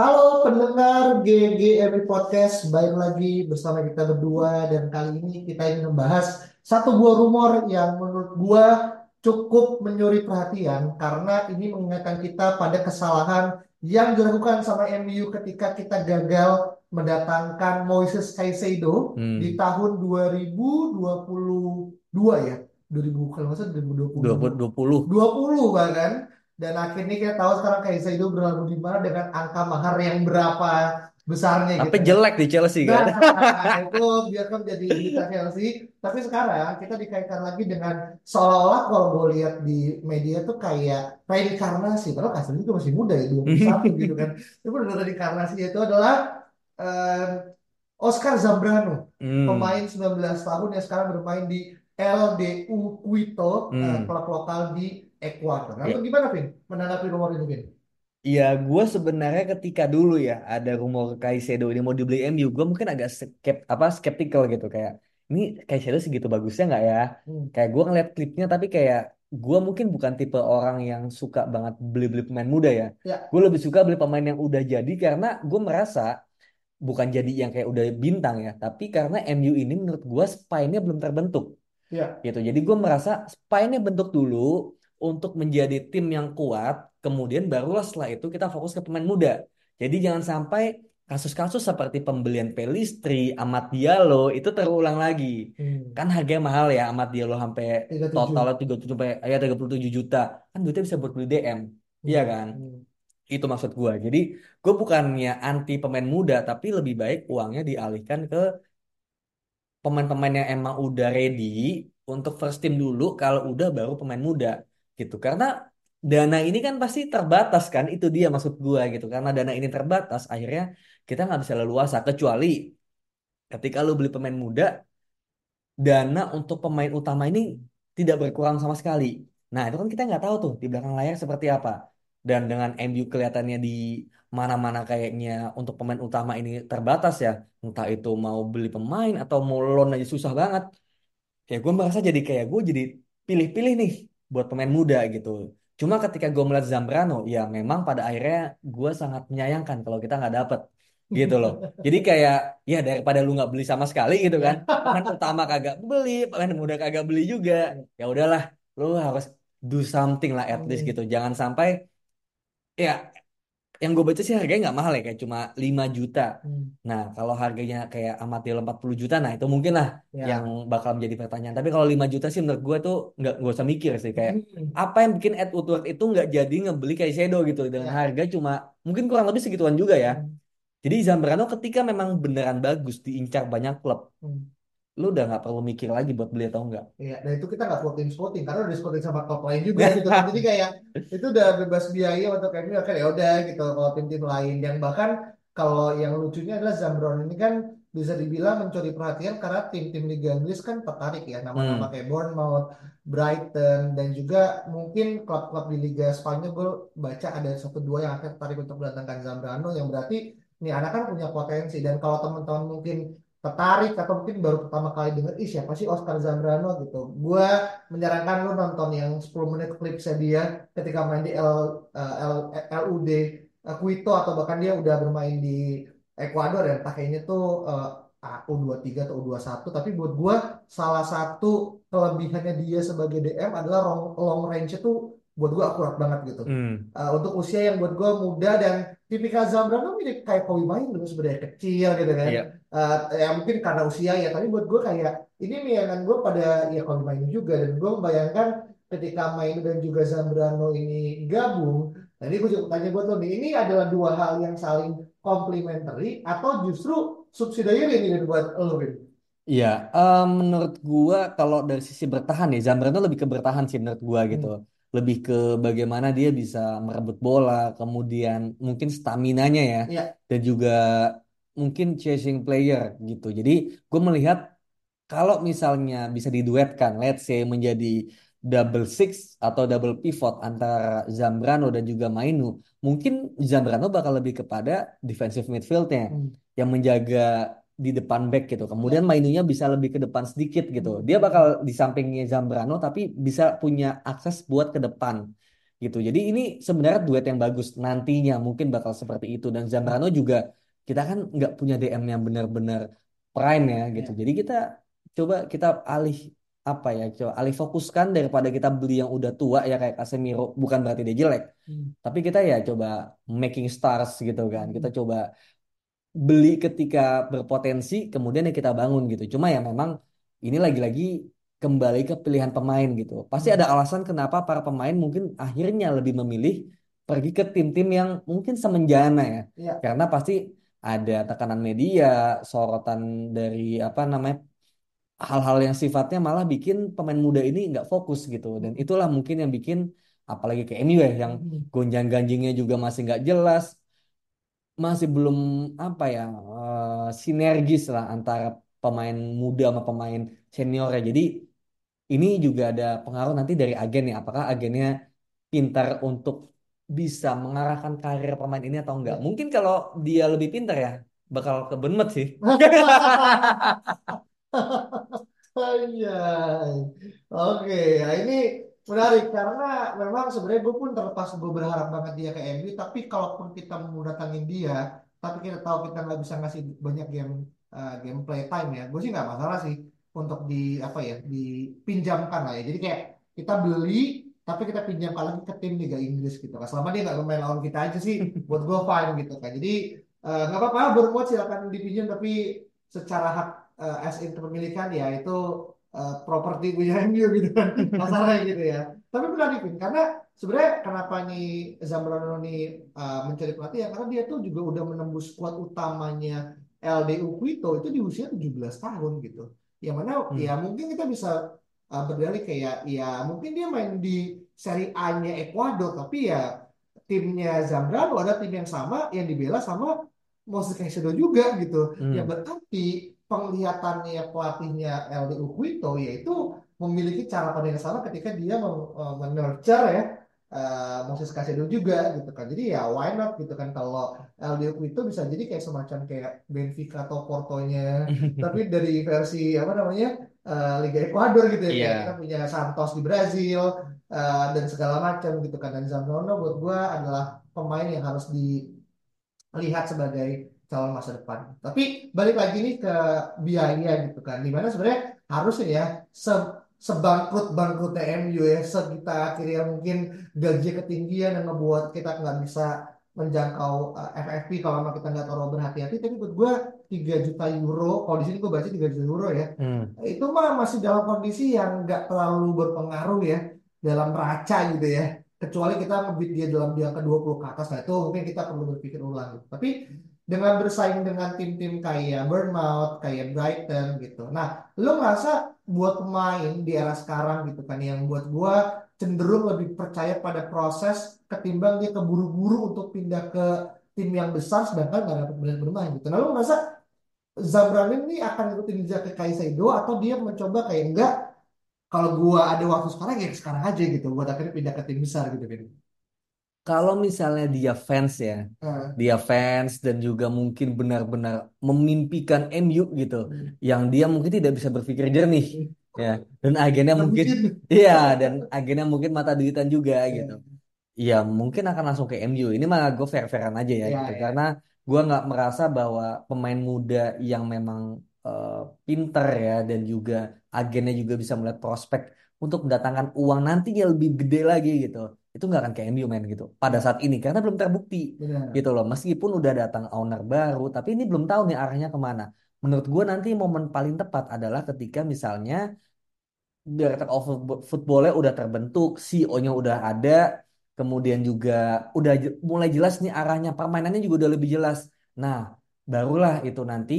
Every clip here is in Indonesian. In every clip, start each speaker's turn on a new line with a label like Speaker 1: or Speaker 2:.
Speaker 1: Halo pendengar GGMI Podcast, balik lagi bersama kita berdua dan kali ini kita ingin membahas satu buah rumor yang menurut gua cukup menyuri perhatian karena ini mengingatkan kita pada kesalahan yang dilakukan sama MU ketika kita gagal mendatangkan Moises Caicedo
Speaker 2: Hmm.
Speaker 1: di tahun 2022 ya. 2000 kalau nggak salah 2020.
Speaker 2: 2020.
Speaker 1: 20 bahkan dan akhirnya kita tahu sekarang Caicedo berlalu di mana dengan angka mahar yang berapa besarnya
Speaker 2: Tapi
Speaker 1: gitu.
Speaker 2: jelek di Chelsea kan.
Speaker 1: Nah, itu biarkan menjadi berita Chelsea. Tapi sekarang kita dikaitkan lagi dengan seolah-olah kalau gue lihat di media tuh kayak reinkarnasi. Padahal Casemiro juga masih muda ya, 21 gitu kan. Itu benar reinkarnasi itu adalah eh, Oscar Zambrano,
Speaker 2: Hmm.
Speaker 1: pemain 19 tahun yang sekarang bermain di LDU Quito, eh,
Speaker 2: Hmm.
Speaker 1: klub lokal di Ekuador. Nah, lu gimana, Vin? Menanggapi rumor ini, Vin?
Speaker 2: Iya, gue sebenarnya ketika dulu ya ada rumor Caicedo ini mau dibeli MU, gue mungkin agak skep apa skeptical gitu kayak ini Caicedo segitu bagusnya nggak ya?
Speaker 1: Hmm.
Speaker 2: Kayak gue ngeliat klipnya tapi kayak gue mungkin bukan tipe orang yang suka banget beli-beli pemain muda ya.
Speaker 1: Ya.
Speaker 2: Gue lebih suka beli pemain yang udah jadi karena gue merasa bukan jadi yang kayak udah bintang ya, tapi karena MU ini menurut gue spine-nya belum terbentuk.
Speaker 1: Ya.
Speaker 2: gitu. Jadi gue merasa spine-nya bentuk dulu untuk menjadi tim yang kuat, kemudian barulah setelah itu kita fokus ke pemain muda. Jadi jangan sampai kasus-kasus seperti pembelian Pelistri, Amad Diallo itu terulang lagi.
Speaker 1: Hmm.
Speaker 2: Kan harganya mahal ya Amad Diallo sampai
Speaker 1: 37.
Speaker 2: totalnya 37 sampai ya 37 juta. Kan duitnya bisa buat beli DM. Iya kan?
Speaker 1: Hmm.
Speaker 2: Itu maksud gue. Jadi gue bukannya anti pemain muda, tapi lebih baik uangnya dialihkan ke pemain-pemain yang emang udah ready untuk first team dulu, kalau udah baru pemain muda gitu. Karena dana ini kan pasti terbatas kan, itu dia maksud gua gitu. Karena dana ini terbatas, akhirnya kita nggak bisa leluasa kecuali ketika lu beli pemain muda, dana untuk pemain utama ini tidak berkurang sama sekali. Nah, itu kan kita nggak tahu tuh di belakang layar seperti apa. Dan dengan MU kelihatannya di mana-mana kayaknya untuk pemain utama ini terbatas ya. Entah itu mau beli pemain atau mau loan aja susah banget. Ya gue merasa jadi kayak gue jadi pilih-pilih nih buat pemain muda gitu. Cuma ketika gue melihat Zambrano, ya memang pada akhirnya gue sangat menyayangkan kalau kita nggak dapet gitu loh. Jadi kayak ya daripada lu nggak beli sama sekali gitu kan, pemain utama kagak beli, pemain muda kagak beli juga. Ya udahlah, lu harus do something lah at least
Speaker 1: Hmm.
Speaker 2: gitu. Jangan sampai ya yang gue baca sih harganya nggak mahal ya kayak cuma 5 juta.
Speaker 1: Hmm.
Speaker 2: Nah, kalau harganya kayak Amat Diallo 40 juta, nah itu mungkin lah
Speaker 1: Ya.
Speaker 2: yang bakal menjadi pertanyaan. Tapi kalau 5 juta sih menurut gue tuh nggak nggak usah mikir sih kayak
Speaker 1: Hmm.
Speaker 2: apa yang bikin Ed Woodward itu nggak jadi ngebeli Caicedo gitu dengan
Speaker 1: Ya.
Speaker 2: harga cuma mungkin kurang lebih segituan juga ya.
Speaker 1: Hmm.
Speaker 2: Jadi Zambrano ketika memang beneran bagus diincar banyak klub,
Speaker 1: Hmm.
Speaker 2: Lu udah nggak perlu mikir lagi buat beli atau enggak.
Speaker 1: Iya, dan itu kita nggak voting voting karena udah voting sama klub lain juga gitu kan. Jadi kayak itu udah bebas biaya untuk MU kan ya udah gitu kalau tim-tim lain yang bahkan kalau yang lucunya adalah Zambrano ini kan bisa dibilang mencuri perhatian karena tim-tim Liga Inggris kan tertarik ya nama-nama
Speaker 2: Hmm.
Speaker 1: kayak Bournemouth, Brighton dan juga mungkin klub-klub di Liga Spanyol gue baca ada satu dua yang akan tertarik untuk mendatangkan Zambrano yang berarti nih anak kan punya potensi dan kalau teman-teman mungkin tertarik atau mungkin baru pertama kali denger ih siapa sih Oscar Zambrano gitu. Gue menyarankan lu nonton yang 10 menit klipsnya dia ketika main di L, eh, L, LUD eh, Quito atau bahkan dia udah bermain di Ekuador ya. Entah kayaknya tuh eh, U23 atau U21 tapi buat gue salah satu kelebihannya dia sebagai DM adalah long, long range itu buat gue akurat banget gitu.
Speaker 2: Hmm.
Speaker 1: Uh, untuk usia yang buat gue muda dan tipikal Zambrano mirip kayak Kobe Bryant dulu sebenarnya kecil gitu kan
Speaker 2: Iya.
Speaker 1: Uh, ya mungkin karena usia ya tapi buat gue kayak ini bayangan gue pada ya Kobe Bryant juga dan gue membayangkan ketika main dan juga Zambrano ini gabung nah ini gue juga tanya buat lo nih ini adalah dua hal yang saling complementary atau justru subsidiary ini buat lo Vin?
Speaker 2: Iya, em, menurut gua kalau dari sisi bertahan ya Zambrano lebih ke bertahan sih menurut gua gitu.
Speaker 1: Hmm.
Speaker 2: Lebih ke bagaimana dia bisa merebut bola, kemudian mungkin staminanya ya,
Speaker 1: Iya.
Speaker 2: dan juga mungkin chasing player gitu. Jadi gue melihat kalau misalnya bisa diduetkan, let's say menjadi double six atau double pivot antara Zambrano dan juga Mainu, mungkin Zambrano bakal lebih kepada defensive midfieldnya
Speaker 1: Hmm.
Speaker 2: yang menjaga di depan back gitu. Kemudian
Speaker 1: Ya.
Speaker 2: Mainunya bisa lebih ke depan sedikit gitu. Dia bakal di sampingnya Zambrano tapi bisa punya akses buat ke depan gitu. Jadi ini sebenarnya duet yang bagus nantinya mungkin bakal seperti itu dan Zambrano juga kita kan nggak punya DM yang benar-benar prime ya gitu.
Speaker 1: Ya.
Speaker 2: Jadi kita coba kita alih apa ya coba alih fokuskan daripada kita beli yang udah tua ya kayak Casemiro bukan berarti dia jelek
Speaker 1: Hmm.
Speaker 2: tapi kita ya coba making stars gitu kan kita
Speaker 1: Hmm.
Speaker 2: coba beli ketika berpotensi kemudian ya kita bangun gitu cuma ya memang ini lagi-lagi kembali ke pilihan pemain gitu pasti
Speaker 1: Hmm.
Speaker 2: ada alasan kenapa para pemain mungkin akhirnya lebih memilih pergi ke tim-tim yang mungkin semenjana ya
Speaker 1: Ya.
Speaker 2: karena pasti ada tekanan media sorotan dari apa namanya hal-hal yang sifatnya malah bikin pemain muda ini nggak fokus gitu dan itulah mungkin yang bikin apalagi ke MU ya yang
Speaker 1: Hmm.
Speaker 2: gonjang-ganjingnya juga masih nggak jelas masih belum apa ya eh, sinergis lah antara pemain muda sama pemain senior ya jadi ini juga ada pengaruh nanti dari agen ya apakah agennya pintar untuk bisa mengarahkan karir pemain ini atau enggak
Speaker 1: Ya.
Speaker 2: mungkin kalau dia lebih pintar ya bakal ke Bournemouth sih
Speaker 1: Iya. Oke, nah ini menarik karena memang sebenarnya gue pun terlepas gue berharap banget dia ke MU, tapi kalaupun kita mau datangin dia, tapi kita tahu kita nggak bisa ngasih banyak game eh, gameplay time ya, gue sih nggak masalah sih untuk di apa ya dipinjamkan lah ya. Jadi kayak kita beli tapi kita pinjamkan lagi ke tim Liga Inggris gitu kan. Selama dia nggak main lawan kita aja sih, buat gue fine gitu kan. Jadi eh, nggak apa-apa, Bournemouth silakan dipinjam tapi secara hak eh, as in kepemilikan ya itu eh, properti punya MU gitu kan. Masalahnya gitu ya. Tapi menarik Vin karena sebenarnya kenapa nih Zambrano nih eh, mencari pelatih ya? Karena dia tuh juga udah menembus skuad utamanya LDU Quito itu di usia 17 tahun gitu. Yang mana
Speaker 2: Hmm.
Speaker 1: ya mungkin kita bisa eh, berdalih kayak ya mungkin dia main di Serie A-nya Ecuador tapi ya timnya Zambrano ada tim yang sama yang dibela sama Moses Caicedo juga gitu.
Speaker 2: Hmm.
Speaker 1: yang berarti penglihatannya pelatihnya LDU Quito yaitu memiliki cara pandang yang sama ketika dia men- eh, men-nurture ya eh, Moses Caicedo juga gitu kan. Jadi ya why not gitu kan kalau LDU Quito bisa jadi kayak semacam kayak Benfica atau Portonya tapi dari versi apa namanya eh, Liga Ekuador gitu ya. Kayak
Speaker 2: Iya.
Speaker 1: kita punya Santos di Brazil eh, dan segala macam gitu kan. Dan Zambrano buat gua adalah pemain yang harus dilihat sebagai calon masa depan. Tapi balik lagi nih ke biaya gitu kan. Di mana sebenarnya harusnya ya se sebangkrut bangkrutnya MU ya sekitar akhirnya mungkin gaji ketinggian yang ngebuat kita nggak bisa menjangkau eh, FFP kalau memang kita nggak terlalu berhati-hati. Tapi buat gue 3 juta euro, kalau di sini gue baca 3 juta euro ya,
Speaker 2: Hmm.
Speaker 1: itu mah masih dalam kondisi yang nggak terlalu berpengaruh ya dalam raca gitu ya. Kecuali kita ngebit dia dalam dia ke 20 ke atas, nah itu mungkin kita perlu berpikir ulang. gitu. Tapi dengan bersaing dengan tim-tim kayak Bournemouth, kayak Brighton gitu. Nah, lo ngerasa buat pemain di era sekarang gitu kan yang buat gua cenderung lebih percaya pada proses ketimbang dia keburu-buru untuk pindah ke tim yang besar sedangkan nggak dapat menit bermain gitu. Nah, lo ngerasa Zambrano ini akan ikutin jejak ke Kaisedo atau dia mencoba kayak enggak kalau gua ada waktu sekarang ya sekarang aja gitu buat akhirnya pindah ke tim besar gitu Vin.
Speaker 2: Kalau misalnya dia fans ya,
Speaker 1: Nah,
Speaker 2: dia fans dan juga mungkin benar-benar memimpikan MU gitu,
Speaker 1: Hmm.
Speaker 2: yang dia mungkin tidak bisa berpikir jernih, ya, dan agennya mungkin, iya, dan agennya mungkin mata duitan juga
Speaker 1: Ya,
Speaker 2: gitu. Ya mungkin akan langsung ke MU. Ini mah gue fair-fairan aja ya
Speaker 1: ya,
Speaker 2: gitu,
Speaker 1: ya.
Speaker 2: karena gue nggak merasa bahwa pemain muda yang memang eh, pinter ya dan juga agennya juga bisa melihat prospek untuk mendatangkan uang nantinya lebih gede lagi gitu. Itu nggak akan ke MU men gitu pada saat ini karena belum terbukti
Speaker 1: Benar.
Speaker 2: gitu loh. Meskipun udah datang owner baru, tapi ini belum tahu nih arahnya ke mana. Menurut gue nanti momen paling tepat adalah ketika misalnya Director of Football- Footballnya udah terbentuk, CEO-nya udah ada, kemudian juga udah mulai jelas nih arahnya, permainannya juga udah lebih jelas. Nah, barulah itu nanti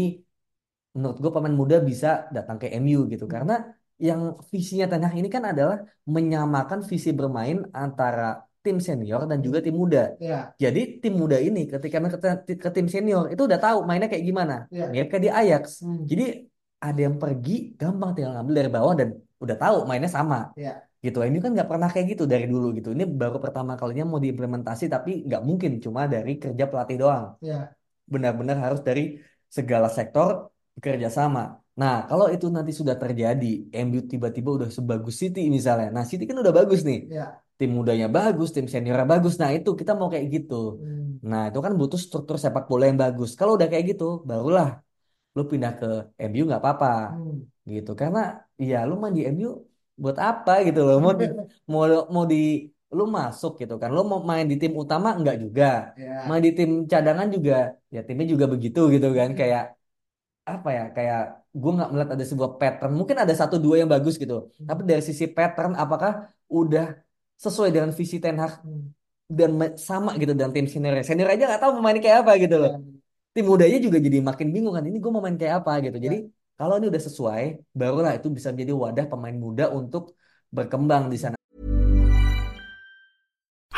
Speaker 2: menurut gue pemain muda bisa datang ke MU gitu, karena yang visinya Ten Hag ini kan adalah menyamakan visi bermain antara tim senior dan juga tim muda.
Speaker 1: Ya,
Speaker 2: Jadi tim muda ini ketika main ke, ke tim senior itu udah tahu mainnya kayak gimana.
Speaker 1: ya.
Speaker 2: Mirip kayak di Ajax.
Speaker 1: Hmm.
Speaker 2: Jadi ada yang pergi gampang tinggal ngambil dari bawah dan udah tahu mainnya sama.
Speaker 1: Ya.
Speaker 2: Gitu. Ini kan nggak pernah kayak gitu dari dulu gitu. Ini baru pertama kalinya mau diimplementasi tapi nggak mungkin cuma dari kerja pelatih doang.
Speaker 1: Ya.
Speaker 2: Benar-benar harus dari segala sektor bekerja sama. Nah, kalau itu nanti sudah terjadi, MU tiba-tiba udah sebagus City misalnya. Nah, City kan udah bagus nih.
Speaker 1: Ya.
Speaker 2: Tim mudanya bagus, tim seniornya bagus. Nah, itu kita mau kayak gitu.
Speaker 1: Hmm.
Speaker 2: Nah, itu kan butuh struktur sepak bola yang bagus. Kalau udah kayak gitu, barulah lu pindah ke MU nggak apa-apa
Speaker 1: Hmm.
Speaker 2: gitu. Karena ya lu main di MU buat apa gitu loh. Mau di, mau mau di lu masuk gitu kan. Lu mau main di tim utama enggak juga.
Speaker 1: Ya.
Speaker 2: Main di tim cadangan juga ya timnya juga begitu gitu kan. Kayak apa ya? Kayak gue nggak melihat ada sebuah pattern. Mungkin ada satu dua yang bagus gitu. Tapi dari sisi pattern apakah udah sesuai dengan visi Ten Hag
Speaker 1: Hmm.
Speaker 2: dan sama gitu dengan tim senior senior aja nggak tahu mau main kayak apa gitu loh tim mudanya juga jadi makin bingung kan ini gue mau main kayak apa gitu jadi kalau ini udah sesuai barulah itu bisa menjadi wadah pemain muda untuk berkembang di sana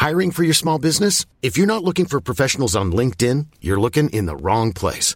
Speaker 3: Hiring for your small business? If you're not looking for professionals on LinkedIn, you're looking in the wrong place.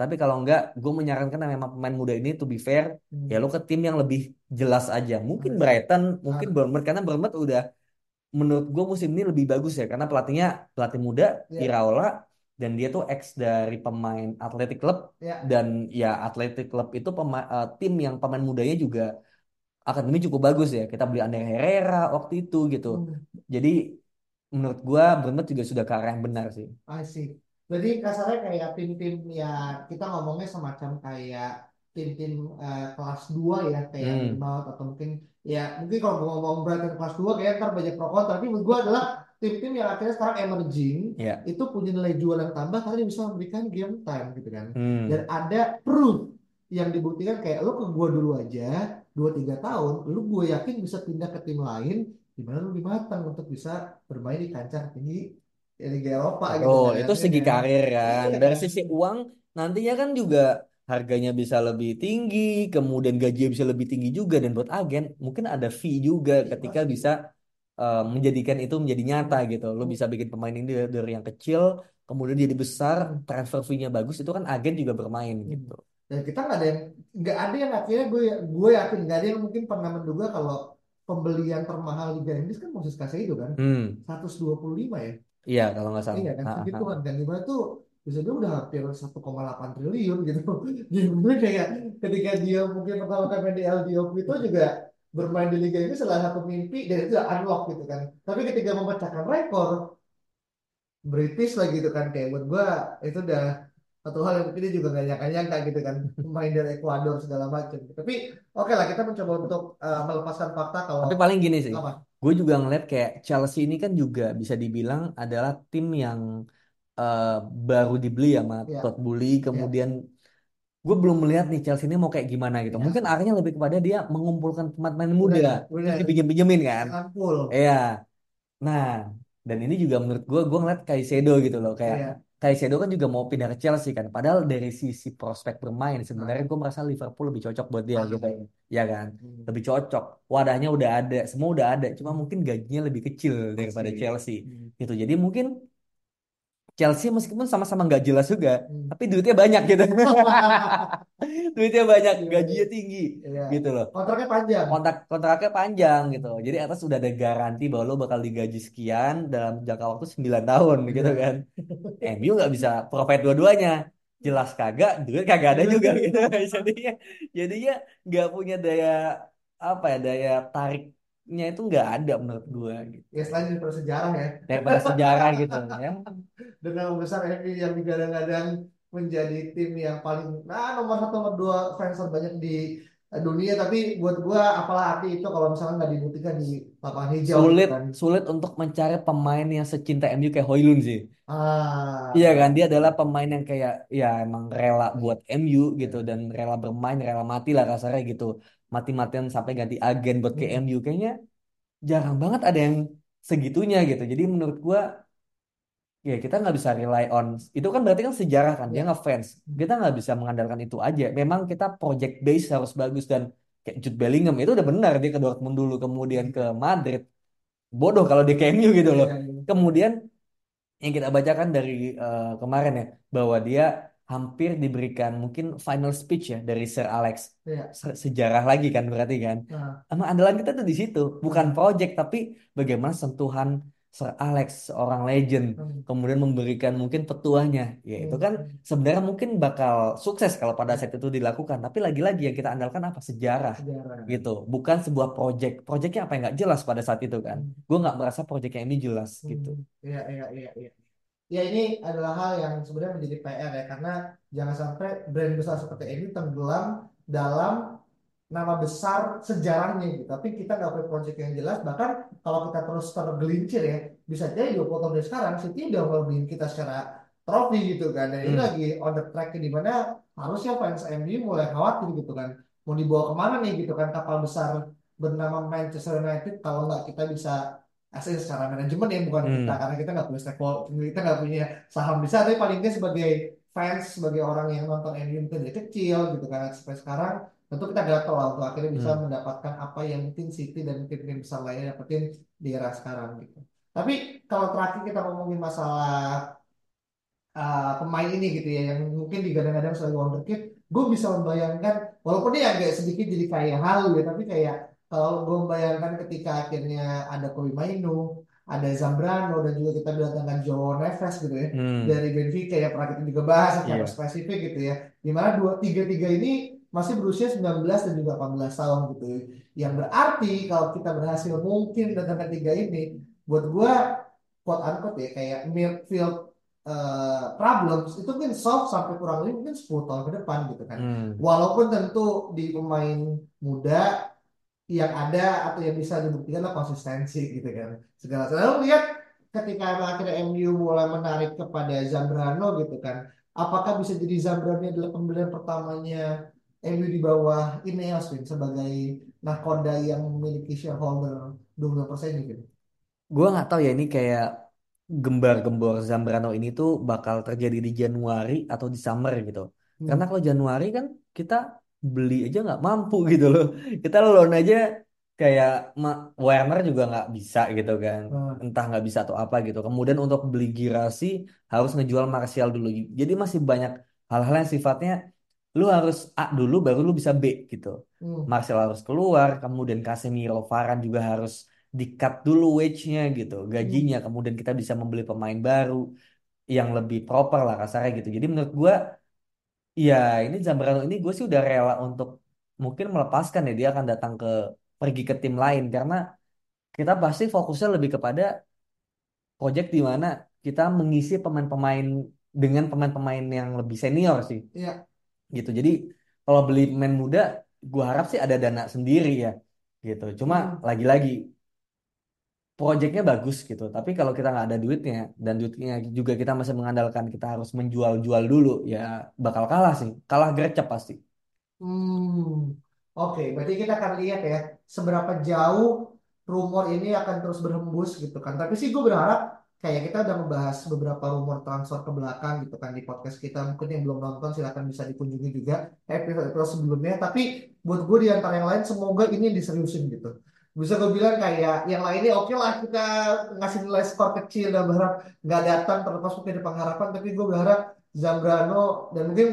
Speaker 2: Tapi kalau enggak gue menyarankan memang pemain muda ini to be fair ya lo ke tim yang lebih jelas aja mungkin
Speaker 1: Hmm.
Speaker 2: Brighton mungkin
Speaker 1: Ah.
Speaker 2: Bournemouth karena Bournemouth udah menurut gue musim ini lebih bagus ya karena pelatihnya pelatih muda
Speaker 1: Ya.
Speaker 2: Iraola dan dia tuh ex dari pemain Athletic Club
Speaker 1: Ya.
Speaker 2: dan ya Athletic Club itu pema- eh, tim yang pemain mudanya juga akademi cukup bagus ya. Kita beli Ander Herrera waktu itu gitu.
Speaker 1: Hmm.
Speaker 2: Jadi menurut gua Bournemouth juga sudah ke arah yang benar sih.
Speaker 1: I see. Jadi kasarnya kayak tim-tim ya kita ngomongnya semacam kayak tim-tim eh, kelas 2 ya kayak
Speaker 2: Hmm.
Speaker 1: Atau mungkin ya mungkin kalau mau ngomong Brighton kelas 2 kayak ntar banyak pro kontra tapi menurut gua adalah tim-tim yang akhirnya sekarang emerging
Speaker 2: Ya.
Speaker 1: itu punya nilai jual yang tambah karena bisa memberikan game time gitu kan
Speaker 2: Hmm.
Speaker 1: dan ada proof yang dibuktikan kayak lu ke gua dulu aja 2-3 tahun lu gue yakin bisa pindah ke tim lain di mana lu lebih matang untuk bisa bermain di kancah tinggi ya, Liga Eropa gitu
Speaker 2: Oh,
Speaker 1: kan
Speaker 2: itu
Speaker 1: ya
Speaker 2: segi
Speaker 1: kan?
Speaker 2: karir kan.
Speaker 1: Iya
Speaker 2: Dari sisi uang nantinya kan juga harganya bisa lebih tinggi, kemudian gajinya bisa lebih tinggi juga dan buat agen mungkin ada fee juga
Speaker 1: Iya,
Speaker 2: ketika
Speaker 1: pasti.
Speaker 2: bisa eh, menjadikan itu menjadi nyata gitu. Lo bisa bikin pemain ini dari, dari yang kecil kemudian jadi besar, transfer fee-nya bagus itu kan agen juga bermain gitu.
Speaker 1: Dan kita nggak ada yang nggak ada yang akhirnya gue gue yakin nggak ada yang mungkin pernah menduga kalau pembelian termahal Liga Inggris kan Moses Caicedo kan
Speaker 2: Hmm,
Speaker 1: 125 ya
Speaker 2: iya kalau nggak salah.
Speaker 1: iya kan?
Speaker 2: Ah,
Speaker 1: segituan
Speaker 2: ah.
Speaker 1: kan di mana tuh bisa dia udah hampir 1,8 triliun gitu. Jadi kayak ketika dia mungkin pertama kali main di LDO itu juga bermain di Liga Inggris salah satu mimpi dan itu udah unlock gitu kan. Tapi ketika memecahkan rekor British lah gitu kan. Kayak buat gua itu udah satu hal yang mungkin dia juga gak nyangka-nyangka gitu kan. Pemain dari Ekuador segala macam. Tapi oke lah kita mencoba untuk uh, melepaskan fakta kalau
Speaker 2: Tapi paling gini sih,
Speaker 1: apa
Speaker 2: gue juga ngeliat kayak Chelsea ini kan juga bisa dibilang adalah tim yang eh, baru dibeli sama
Speaker 1: Ya.
Speaker 2: Todd Boehly, kemudian gue belum melihat nih Chelsea ini mau kayak gimana gitu.
Speaker 1: Ya.
Speaker 2: Mungkin arahnya lebih kepada dia mengumpulkan pemain muda,
Speaker 1: Benar,
Speaker 2: terus
Speaker 1: benar.
Speaker 2: dipinjem-pinjemin kan.
Speaker 1: full
Speaker 2: Iya. Nah, dan ini juga menurut gue, gue ngeliat Caicedo gitu loh, kayak
Speaker 1: Iya.
Speaker 2: Caicedo kan juga mau pindah ke Chelsea kan. Padahal dari sisi prospek bermain sebenarnya gue merasa Liverpool lebih cocok buat dia
Speaker 1: Ah.
Speaker 2: gitu, ya kan.
Speaker 1: Hmm.
Speaker 2: Lebih cocok, wadahnya udah ada, semua udah ada, cuma mungkin gajinya lebih kecil daripada. Chelsea
Speaker 1: Hmm.
Speaker 2: gitu. Jadi mungkin Chelsea meskipun sama-sama nggak jelas juga,
Speaker 1: Hmm.
Speaker 2: tapi duitnya banyak gitu. Duitnya banyak,
Speaker 1: Iya,
Speaker 2: gajinya
Speaker 1: iya.
Speaker 2: tinggi
Speaker 1: Iya.
Speaker 2: gitu loh.
Speaker 1: Kontraknya panjang.
Speaker 2: Kontrak kontraknya panjang gitu. Jadi atas sudah ada garansi bahwa lo bakal digaji sekian dalam jangka waktu 9 tahun gitu
Speaker 1: Iya.
Speaker 2: kan. MU nggak bisa provide dua-duanya. Jelas kagak, duit kagak ada juga gitu. Jadinya jadinya nggak punya daya apa ya daya tariknya itu nggak ada menurut gua gitu.
Speaker 1: Ya selain daripada sejarah ya.
Speaker 2: Daripada sejarah gitu ya.
Speaker 1: dengan besar MU yang digadang-gadang menjadi tim yang paling nah nomor satu nomor dua fans terbanyak di eh, dunia tapi buat gua apalah arti itu kalau misalnya nggak dibuktikan di lapangan hijau gitu
Speaker 2: Sulit
Speaker 1: kan
Speaker 2: sulit untuk mencari pemain yang secinta MU kayak Højlund sih.
Speaker 1: ah
Speaker 2: Iya kan dia adalah pemain yang kayak ya emang rela buat MU gitu
Speaker 1: Iya.
Speaker 2: dan rela bermain rela mati lah kasarnya gitu mati-matian sampai ganti agen buat ke
Speaker 1: Hmm.
Speaker 2: MU kayaknya jarang banget ada yang segitunya gitu. Jadi menurut gua ya kita nggak bisa rely on itu kan berarti kan sejarah kan dia
Speaker 1: Iya.
Speaker 2: ngefans. Kita nggak bisa mengandalkan itu aja. Memang kita project base harus bagus dan kayak Jude Bellingham itu udah benar dia ke Dortmund dulu kemudian ke Madrid. Bodoh kalau dia ke MU gitu loh.
Speaker 1: Iya, iya.
Speaker 2: kemudian yang kita bacakan dari eh, kemarin ya bahwa dia hampir diberikan mungkin final speech ya dari Sir Alex
Speaker 1: Iya.
Speaker 2: Se- sejarah lagi kan berarti kan.
Speaker 1: Nah,
Speaker 2: emang andalan kita tuh di situ bukan project tapi bagaimana sentuhan Sir Alex seorang legend
Speaker 1: hmm.
Speaker 2: kemudian memberikan mungkin petuahnya. Ya itu kan sebenarnya mungkin bakal sukses kalau pada saat itu dilakukan. Tapi lagi-lagi yang kita andalkan apa? Sejarah
Speaker 1: sejarah.
Speaker 2: gitu. Bukan sebuah project. Projectnya apa yang nggak jelas pada saat itu kan.
Speaker 1: Hmm.
Speaker 2: gue nggak merasa projectnya ini jelas gitu.
Speaker 1: Hmm, Iya, iya, iya, iya. Ya ini adalah hal yang sebenarnya menjadi PR ya karena jangan sampai brand besar seperti ini tenggelam dalam nama besar sejarahnya gitu. Tapi kita nggak punya project yang jelas. Bahkan kalau kita terus tergelincir ya, bisa jadi 20 tahun dari sekarang City udah ngelebihin kita secara trofi gitu kan. Dan ini
Speaker 2: Hmm.
Speaker 1: lagi on the track di mana harusnya fans MU mulai khawatir gitu kan. Mau dibawa ke mana nih gitu kan kapal besar bernama Manchester United kalau nggak kita bisa asing secara manajemen ya bukan
Speaker 2: Hmm.
Speaker 1: kita karena kita nggak punya stakeholder kita nggak punya saham di sana tapi paling nggak sebagai fans sebagai orang yang nonton MU mungkin dari kecil gitu kan sampai sekarang tentu kita gatel lah untuk akhirnya bisa
Speaker 2: Hmm.
Speaker 1: mendapatkan apa yang mungkin City dan tim-tim besar lainnya dapetin di era sekarang gitu tapi kalau terakhir kita ngomongin masalah uh, pemain ini gitu ya yang mungkin digadang-gadang sebagai wonderkid gue bisa membayangkan walaupun dia agak sedikit jadi kayak halu ya tapi kayak kalau gue membayangkan ketika akhirnya ada Kobe Mainu ada Zambrano dan juga kita datangkan Joao Neves gitu ya
Speaker 2: Hmm.
Speaker 1: dari Benfica ya pernah kita juga bahas secara
Speaker 2: Iya.
Speaker 1: spesifik gitu ya di mana dua tiga tiga ini masih berusia 19 dan juga 18 tahun gitu yang berarti kalau kita berhasil mungkin datangkan tiga ini buat gue quote unquote ya kayak midfield eh, problems itu mungkin solve sampai kurang lebih mungkin 10 tahun ke depan gitu kan.
Speaker 2: Hmm.
Speaker 1: Walaupun tentu di pemain muda yang ada atau yang bisa dibuktikan adalah konsistensi gitu kan. Segala lalu lihat ketika akhirnya MU mulai menarik kepada Zambrano gitu kan. Apakah bisa jadi Zambrano adalah pembelian pertamanya MU di bawah Ineos sebagai nakoda yang memiliki shareholder 20% gitu.
Speaker 2: Gue nggak tahu ya ini kayak gembar-gembor Zambrano ini tuh bakal terjadi di Januari atau di summer gitu.
Speaker 1: Hmm.
Speaker 2: Karena kalau Januari kan kita beli aja nggak mampu gitu loh. Kita loan aja kayak Ma- Werner juga nggak bisa gitu kan.
Speaker 1: Hmm.
Speaker 2: Entah nggak bisa atau apa gitu. Kemudian untuk beli Girassi harus ngejual Martial dulu. Jadi masih banyak hal-hal yang sifatnya lu harus A dulu baru lu bisa B gitu.
Speaker 1: Hmm.
Speaker 2: Martial harus keluar, kemudian Casemiro, Varane juga harus di-cut dulu wage-nya gitu, gajinya. Kemudian kita bisa membeli pemain baru yang lebih proper lah kasarnya gitu. Jadi menurut gua ya ini Zambrano ini gue sih udah rela untuk mungkin melepaskan ya dia akan datang ke pergi ke tim lain karena kita pasti fokusnya lebih kepada project di mana kita mengisi pemain-pemain dengan pemain-pemain yang lebih senior sih
Speaker 1: Iya.
Speaker 2: gitu. Jadi kalau beli pemain muda, gua harap sih ada dana sendiri ya, gitu. Cuma
Speaker 1: Hmm.
Speaker 2: lagi-lagi proyeknya bagus gitu. Tapi kalau kita nggak ada duitnya dan duitnya juga kita masih mengandalkan kita harus menjual-jual dulu, ya bakal kalah sih. Kalah gercep pasti.
Speaker 1: Hmm, oke, berarti kita akan lihat ya seberapa jauh rumor ini akan terus berhembus gitu kan. Tapi sih gue berharap kayak kita udah ngebahas beberapa rumor transfer ke belakang gitu kan di podcast kita. Mungkin yang belum nonton silahkan bisa dikunjungi juga episode-episode sebelumnya. Tapi buat gue di antara yang lain semoga ini diseriusin gitu. Bisa gue bilang kayak yang lainnya oke lah kita ngasih nilai skor kecil dan berharap nggak datang terlepas mungkin ada pengharapan tapi gue berharap Zambrano dan mungkin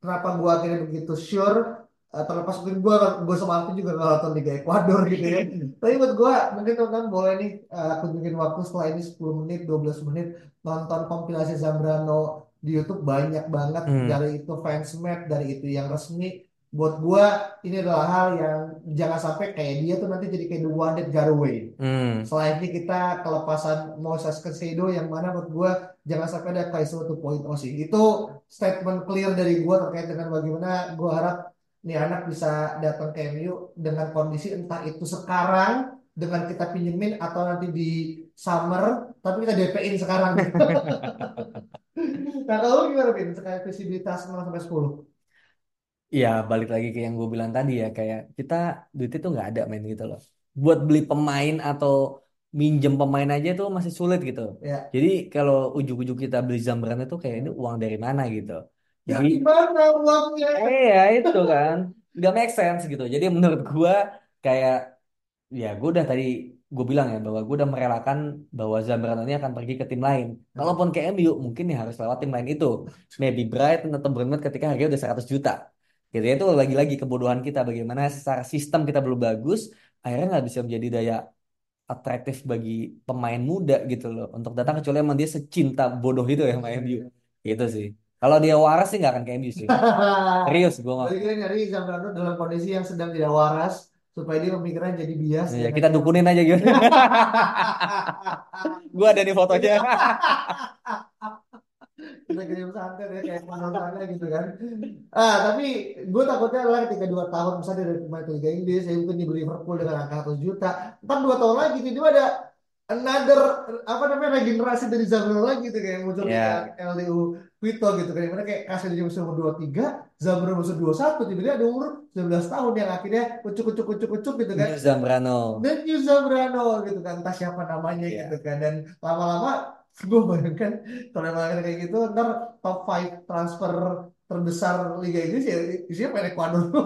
Speaker 1: kenapa gue akhirnya begitu sure uh, terlepas mungkin gue gue sama Alvin juga nonton Liga Ekuador gitu ya. Tapi buat gue mungkin teman-teman boleh nih uh, kunjungin waktu setelah ini 10 menit 12 menit nonton kompilasi Zambrano di YouTube banyak banget.
Speaker 2: Hmm.
Speaker 1: dari itu fansmade dari itu yang resmi buat gue ini adalah hal yang jangan sampai kayak dia tuh nanti jadi kayak the one that got away
Speaker 2: Hmm.
Speaker 1: Selain ini kita kelepasan Moses Caicedo yang mana menurut gue jangan sampai ada Caicedo 2.0 sih. Itu statement clear dari gue terkait dengan bagaimana gue harap nih anak bisa datang ke MU dengan kondisi entah itu sekarang dengan kita pinjemin atau nanti di summer tapi kita DP-in sekarang. nah kalau gimana Vin? Terkait visibilitas 0 sampai 10?
Speaker 2: Ya balik lagi ke yang gue bilang tadi ya kayak kita duitnya tuh nggak ada main gitu loh. Buat beli pemain atau minjem pemain aja tuh masih sulit gitu.
Speaker 1: Ya.
Speaker 2: Jadi kalau ujuk-ujuk kita beli Zambrano itu kayak ini uang dari mana gitu.
Speaker 1: Ya
Speaker 2: Jadi
Speaker 1: gimana uangnya?
Speaker 2: eh ya itu kan nggak make sense gitu. Jadi menurut gua kayak ya gue udah tadi gue bilang ya bahwa gue udah merelakan bahwa Zambrano ini akan pergi ke tim lain. Kalaupun ke MU mungkin ya harus lewat tim lain itu. Maybe Brighton atau Bournemouth ketika harganya udah 100 juta. Gitu. Ya itu lagi-lagi kebodohan kita bagaimana secara sistem kita belum bagus akhirnya nggak bisa menjadi daya atraktif bagi pemain muda gitu loh. Untuk datang kecuali emang dia secinta bodoh itu ya sama MU gitu sih. Kalau dia waras sih nggak akan ke MU sih. Serius gue nggak
Speaker 1: Jadi kita nyari Zambrano dalam kondisi yang sedang tidak waras supaya dia pemikiran jadi bias.
Speaker 2: ya,
Speaker 1: dan
Speaker 2: kita dukunin aja gitu. Gue ada nih fotonya
Speaker 1: kita kirim santet ya kayak mana sana gitu kan. Ah tapi gue takutnya adalah ketika dua tahun misalnya dari pemain ke Liga Inggris, ya mungkin dibeli Liverpool dengan angka 100 juta. Ntar dua tahun lagi tiba ada another apa namanya regenerasi dari Zambrano lagi gitu kayak muncul kayak LDU Quito gitu kan. Di mana kayak kasih dia umur umur 23, Zambrano umur 21, tiba-tiba ada umur 19 tahun yang akhirnya ucuk ucuk ucuk ucuk gitu kan.
Speaker 2: Zambrano
Speaker 1: dan New Zambrano gitu kan entah siapa namanya
Speaker 2: Iya.
Speaker 1: gitu kan dan lama-lama gue bayangkan kalau akhirnya kayak gitu ntar top 5 transfer terbesar Liga Inggris ya isinya pemain Ecuador.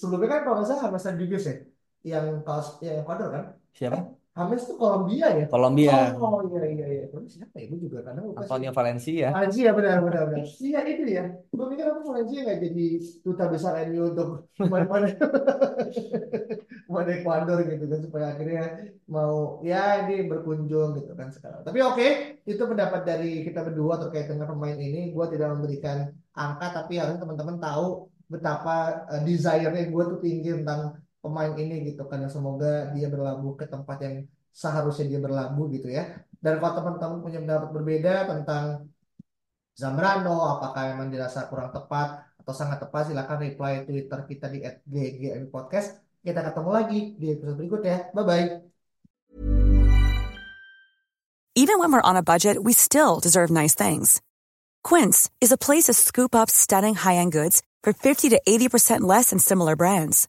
Speaker 1: Sebelumnya kan kalau nggak salah Rodriguez ya yang kaos yang Ecuador kan?
Speaker 2: Siapa
Speaker 1: James tuh Kolombia ya
Speaker 2: Kolombia
Speaker 1: oh iya iya iya Tapi siapa ya gue juga lupa sih.
Speaker 2: Antonio Valencia
Speaker 1: Valencia benar benar benar. Iya itu dia. Gue pikir apa Valencia nggak jadi duta besar MU untuk mana-mana mana Ecuador gitu kan supaya akhirnya mau ya ini berkunjung gitu kan sekarang. Tapi oke itu pendapat dari kita berdua terkait dengan pemain ini. Gue tidak memberikan angka tapi harusnya teman-teman tahu betapa uh, desire-nya gue tuh tinggi tentang pemain ini gitu kan. Dan semoga dia berlabuh ke tempat yang seharusnya dia berlabuh gitu ya. Dan kalau teman-teman punya pendapat berbeda tentang Zambrano, apakah memang dirasa kurang tepat atau sangat tepat, silakan reply Twitter kita di @ggm podcast. Kita ketemu lagi di episode berikutnya. Bye bye.
Speaker 4: Even when we're on a budget, we still deserve nice things. Quince is a place to scoop up stunning high-end goods for 50 to 80% less than similar brands.